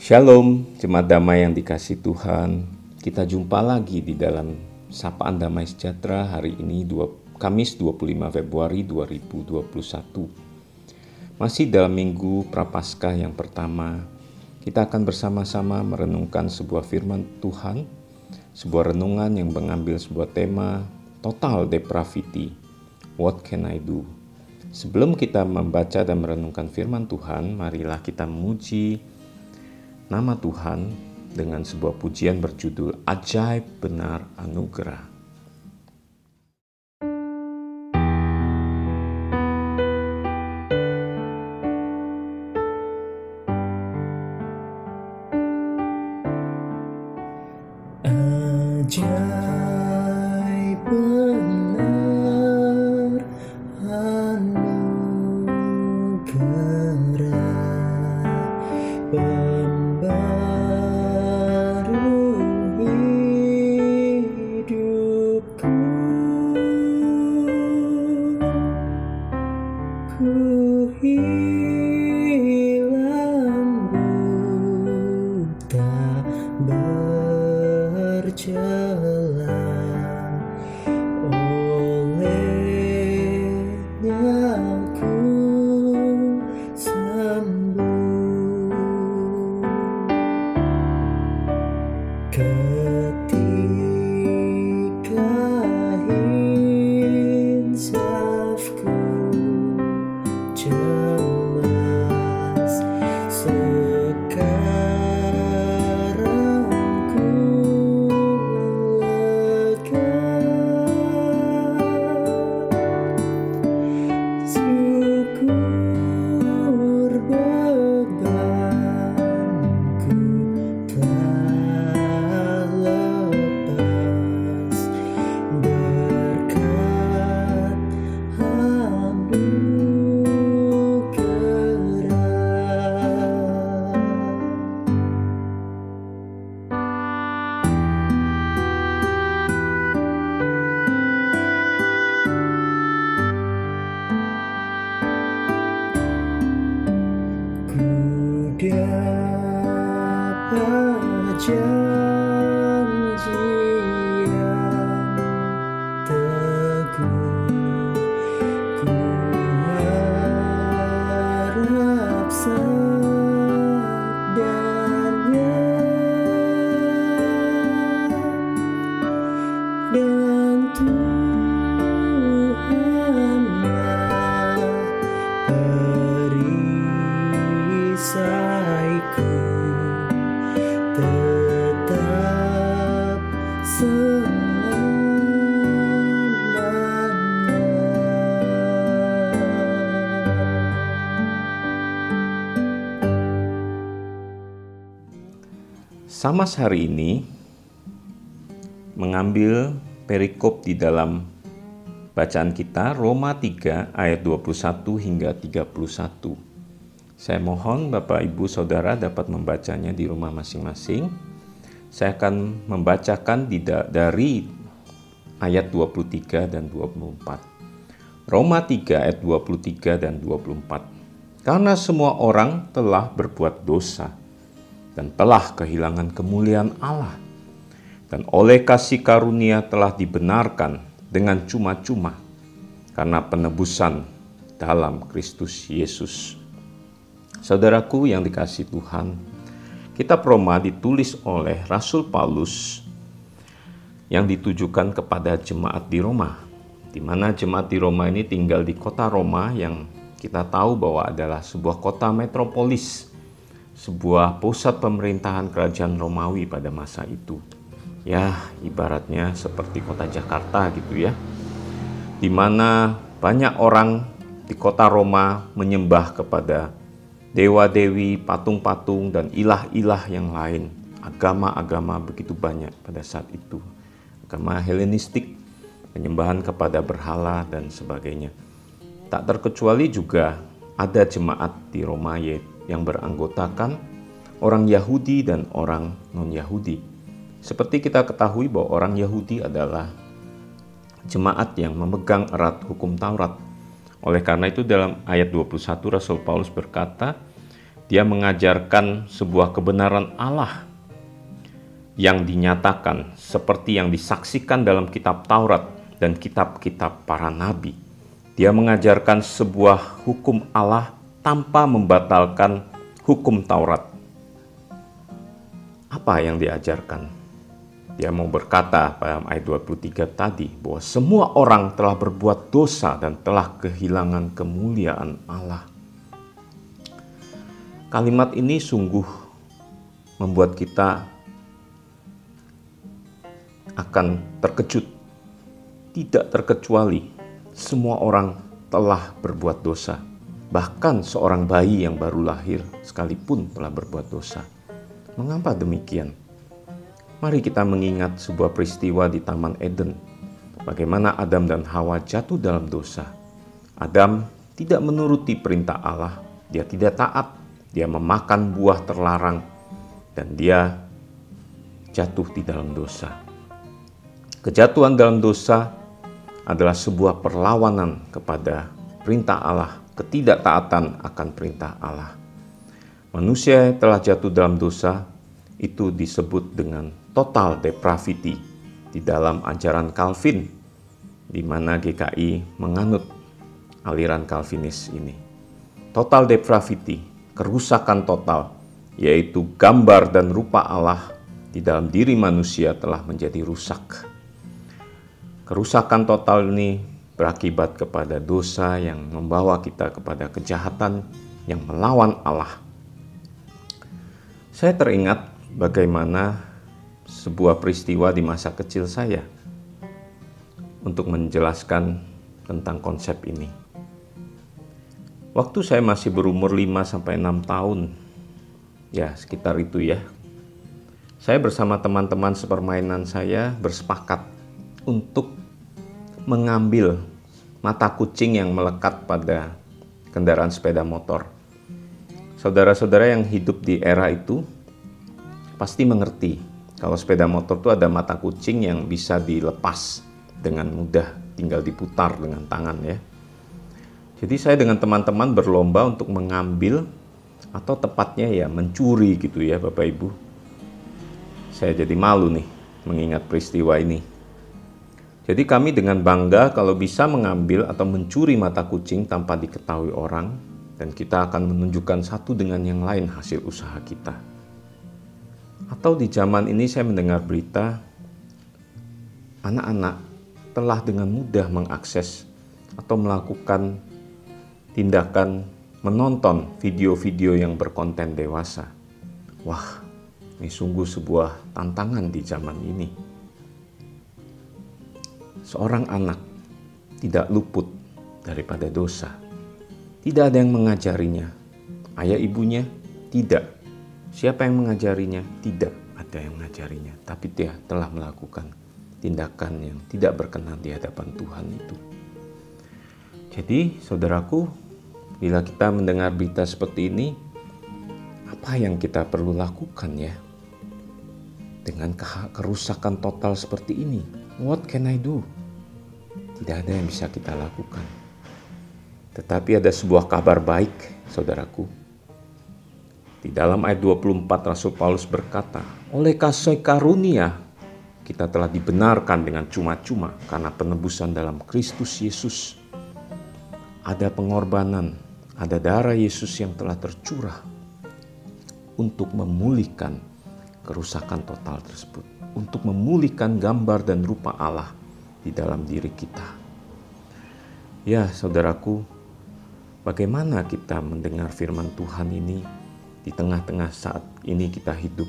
Shalom, jemaat damai yang dikasih Tuhan. Kita jumpa lagi di dalam Sapaan Damai Sejahtera hari ini Kamis 25 Februari 2021. Masih dalam minggu Prapaskah yang pertama, kita akan bersama-sama merenungkan sebuah firman Tuhan, sebuah renungan yang mengambil sebuah tema total depravity. What can I do? Sebelum kita membaca dan merenungkan firman Tuhan, marilah kita memuji nama Tuhan dengan sebuah pujian berjudul Ajaib Benar Anugerah. Samas hari ini mengambil perikop di dalam bacaan kita Roma 3 ayat 21 hingga 31. Saya mohon Bapak Ibu Saudara dapat membacanya di rumah masing-masing. Saya akan membacakan dari ayat 23 dan 24. Roma 3 ayat 23 dan 24. Karena semua orang telah berbuat dosa dan telah kehilangan kemuliaan Allah. Dan oleh kasih karunia telah dibenarkan dengan cuma-cuma karena penebusan dalam Kristus Yesus. Saudaraku yang dikasih Tuhan, kitab Roma ditulis oleh Rasul Paulus yang ditujukan kepada jemaat di Roma, di mana jemaat di Roma ini tinggal di kota Roma yang kita tahu bahwa adalah sebuah kota metropolis sebuah pusat pemerintahan kerajaan Romawi pada masa itu. Ya, ibaratnya seperti kota Jakarta gitu ya. Di mana banyak orang di kota Roma menyembah kepada dewa-dewi, patung-patung dan ilah-ilah yang lain. Agama-agama begitu banyak pada saat itu. Agama Helenistik, penyembahan kepada berhala dan sebagainya. Tak terkecuali juga ada jemaat di Roma yang beranggotakan orang Yahudi dan orang non-Yahudi. Seperti kita ketahui bahwa orang Yahudi adalah jemaat yang memegang erat hukum Taurat. Oleh karena itu dalam ayat 21 Rasul Paulus berkata, Dia mengajarkan sebuah kebenaran Allah yang dinyatakan seperti yang disaksikan dalam kitab Taurat dan kitab-kitab para nabi. Dia mengajarkan sebuah hukum Allah tanpa membatalkan hukum Taurat. Apa yang diajarkan? Dia mau berkata pada ayat 23 tadi bahwa semua orang telah berbuat dosa dan telah kehilangan kemuliaan Allah. Kalimat ini sungguh membuat kita akan terkejut. Tidak terkecuali semua orang telah berbuat dosa. Bahkan seorang bayi yang baru lahir sekalipun telah berbuat dosa. Mengapa demikian? Mari kita mengingat sebuah peristiwa di Taman Eden. Bagaimana Adam dan Hawa jatuh dalam dosa. Adam tidak menuruti perintah Allah, dia tidak taat, dia memakan buah terlarang, dan dia jatuh di dalam dosa. Kejatuhan dalam dosa adalah sebuah perlawanan kepada perintah Allah, ketidaktaatan akan perintah Allah. Manusia telah jatuh dalam dosa itu disebut dengan total depravity di dalam ajaran Calvin, di mana GKI menganut aliran Calvinis ini. Total depravity, kerusakan total, yaitu gambar dan rupa Allah di dalam diri manusia telah menjadi rusak. Kerusakan total ini berakibat kepada dosa yang membawa kita kepada kejahatan yang melawan Allah. Saya teringat bagaimana sebuah peristiwa di masa kecil saya untuk menjelaskan tentang konsep ini. Waktu saya masih berumur 5 sampai 6 tahun, ya sekitar itu ya. Saya bersama teman-teman sepermainan saya bersepakat untuk mengambil mata kucing yang melekat pada kendaraan sepeda motor. Saudara-saudara yang hidup di era itu pasti mengerti kalau sepeda motor itu ada mata kucing yang bisa dilepas dengan mudah, tinggal diputar dengan tangan ya. Jadi saya dengan teman-teman berlomba untuk mengambil atau tepatnya ya mencuri gitu ya Bapak Ibu. Saya jadi malu nih mengingat peristiwa ini. Jadi kami dengan bangga kalau bisa mengambil atau mencuri mata kucing tanpa diketahui orang dan kita akan menunjukkan satu dengan yang lain hasil usaha kita. Atau di zaman ini saya mendengar berita anak-anak telah dengan mudah mengakses atau melakukan tindakan menonton video-video yang berkonten dewasa. Wah, ini sungguh sebuah tantangan di zaman ini. Seorang anak tidak luput daripada dosa. Tidak ada yang mengajarinya. Ayah ibunya tidak Siapa yang mengajarinya? Tidak ada yang mengajarinya, tapi dia telah melakukan tindakan yang tidak berkenan di hadapan Tuhan itu. Jadi, saudaraku, bila kita mendengar berita seperti ini, apa yang kita perlu lakukan ya? Dengan kerusakan total seperti ini, what can I do? Tidak ada yang bisa kita lakukan. Tetapi ada sebuah kabar baik, saudaraku di dalam ayat 24 Rasul Paulus berkata, oleh kasih karunia kita telah dibenarkan dengan cuma-cuma karena penebusan dalam Kristus Yesus. Ada pengorbanan, ada darah Yesus yang telah tercurah untuk memulihkan kerusakan total tersebut, untuk memulihkan gambar dan rupa Allah di dalam diri kita. Ya, saudaraku, bagaimana kita mendengar firman Tuhan ini di tengah-tengah saat ini kita hidup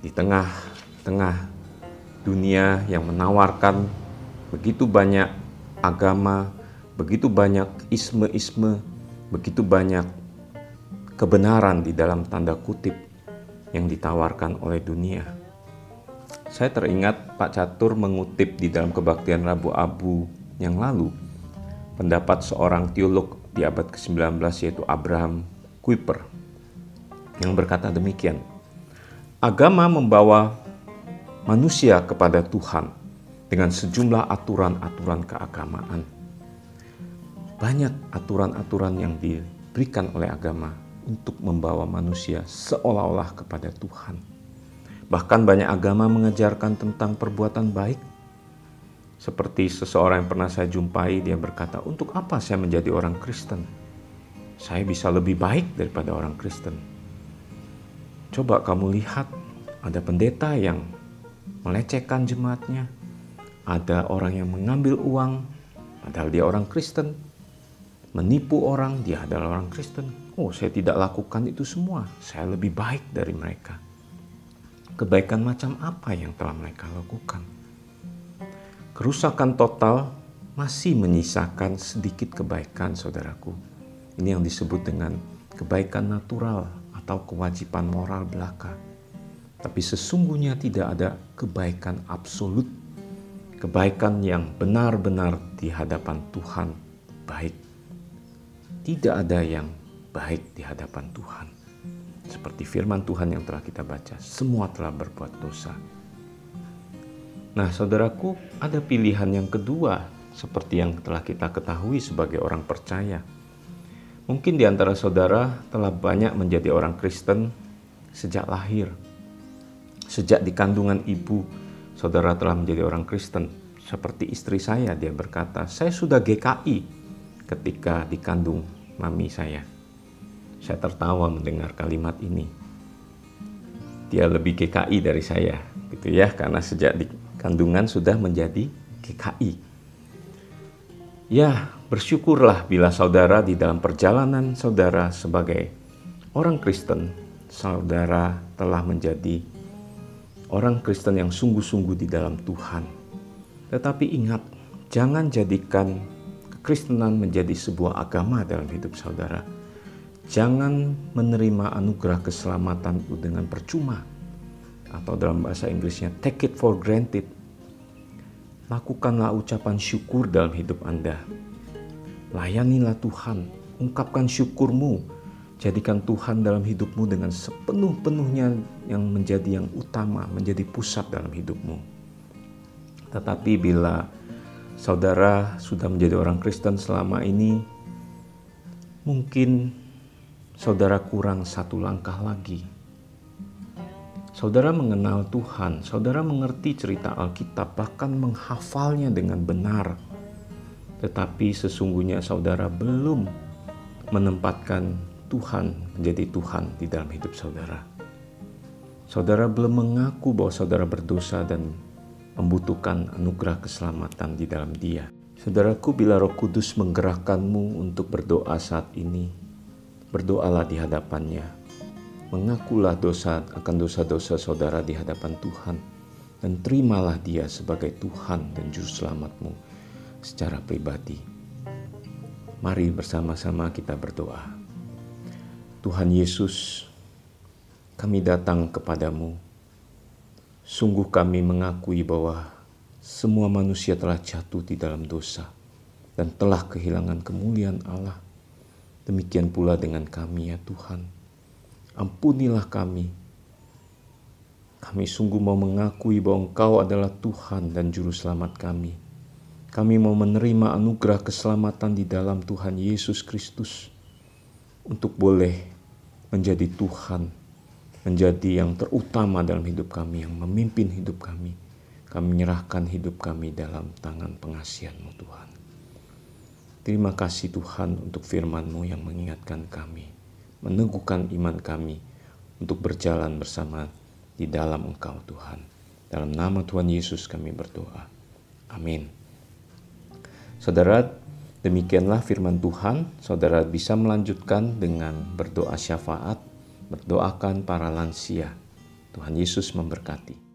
di tengah-tengah dunia yang menawarkan begitu banyak agama, begitu banyak isme-isme, begitu banyak kebenaran di dalam tanda kutip yang ditawarkan oleh dunia. Saya teringat Pak Catur mengutip di dalam kebaktian Rabu Abu yang lalu pendapat seorang teolog di abad ke-19 yaitu Abraham Kuyper yang berkata demikian. Agama membawa manusia kepada Tuhan dengan sejumlah aturan-aturan keagamaan. Banyak aturan-aturan yang diberikan oleh agama untuk membawa manusia seolah-olah kepada Tuhan. Bahkan banyak agama mengajarkan tentang perbuatan baik. Seperti seseorang yang pernah saya jumpai, dia berkata, "Untuk apa saya menjadi orang Kristen? Saya bisa lebih baik daripada orang Kristen." Coba kamu lihat, ada pendeta yang melecehkan jemaatnya, ada orang yang mengambil uang, padahal dia orang Kristen, menipu orang, dia adalah orang Kristen. Oh, saya tidak lakukan itu semua. Saya lebih baik dari mereka. Kebaikan macam apa yang telah mereka lakukan? Kerusakan total masih menyisakan sedikit kebaikan, saudaraku. Ini yang disebut dengan kebaikan natural atau kewajiban moral belaka. Tapi sesungguhnya tidak ada kebaikan absolut, kebaikan yang benar-benar di hadapan Tuhan baik tidak ada yang baik di hadapan Tuhan. Seperti firman Tuhan yang telah kita baca, semua telah berbuat dosa. Nah, saudaraku, ada pilihan yang kedua, seperti yang telah kita ketahui sebagai orang percaya. Mungkin di antara saudara telah banyak menjadi orang Kristen sejak lahir. Sejak di kandungan ibu, saudara telah menjadi orang Kristen. Seperti istri saya, dia berkata, "Saya sudah GKI ketika dikandung mami saya. Saya tertawa mendengar kalimat ini. Dia lebih GKI dari saya, gitu ya, karena sejak di kandungan sudah menjadi GKI. Ya, bersyukurlah bila saudara di dalam perjalanan saudara sebagai orang Kristen, saudara telah menjadi orang Kristen yang sungguh-sungguh di dalam Tuhan. Tetapi ingat, jangan jadikan Kekristenan menjadi sebuah agama dalam hidup saudara. Jangan menerima anugerah keselamatan itu dengan percuma. Atau dalam bahasa Inggrisnya, take it for granted. Lakukanlah ucapan syukur dalam hidup Anda. Layanilah Tuhan, ungkapkan syukurmu. Jadikan Tuhan dalam hidupmu dengan sepenuh-penuhnya yang menjadi yang utama, menjadi pusat dalam hidupmu. Tetapi bila saudara sudah menjadi orang Kristen selama ini, mungkin saudara kurang satu langkah lagi. Saudara mengenal Tuhan, saudara mengerti cerita Alkitab, bahkan menghafalnya dengan benar. Tetapi sesungguhnya saudara belum menempatkan Tuhan menjadi Tuhan di dalam hidup saudara. Saudara belum mengaku bahwa saudara berdosa dan membutuhkan anugerah keselamatan di dalam Dia. Saudaraku, bila Roh Kudus menggerakkanmu untuk berdoa saat ini, berdoalah di hadapannya. Mengakulah dosa akan dosa-dosa saudara di hadapan Tuhan dan terimalah Dia sebagai Tuhan dan Juru Selamatmu secara pribadi. Mari bersama-sama kita berdoa. Tuhan Yesus, kami datang kepadamu Sungguh kami mengakui bahwa semua manusia telah jatuh di dalam dosa dan telah kehilangan kemuliaan Allah. Demikian pula dengan kami ya Tuhan. Ampunilah kami. Kami sungguh mau mengakui bahwa Engkau adalah Tuhan dan Juru Selamat kami. Kami mau menerima anugerah keselamatan di dalam Tuhan Yesus Kristus untuk boleh menjadi Tuhan menjadi yang terutama dalam hidup kami, yang memimpin hidup kami. Kami menyerahkan hidup kami dalam tangan pengasihan-Mu Tuhan. Terima kasih Tuhan untuk firman-Mu yang mengingatkan kami, meneguhkan iman kami untuk berjalan bersama di dalam Engkau Tuhan. Dalam nama Tuhan Yesus kami berdoa. Amin. Saudara, demikianlah firman Tuhan. Saudara bisa melanjutkan dengan berdoa syafaat berdoakan para lansia. Tuhan Yesus memberkati.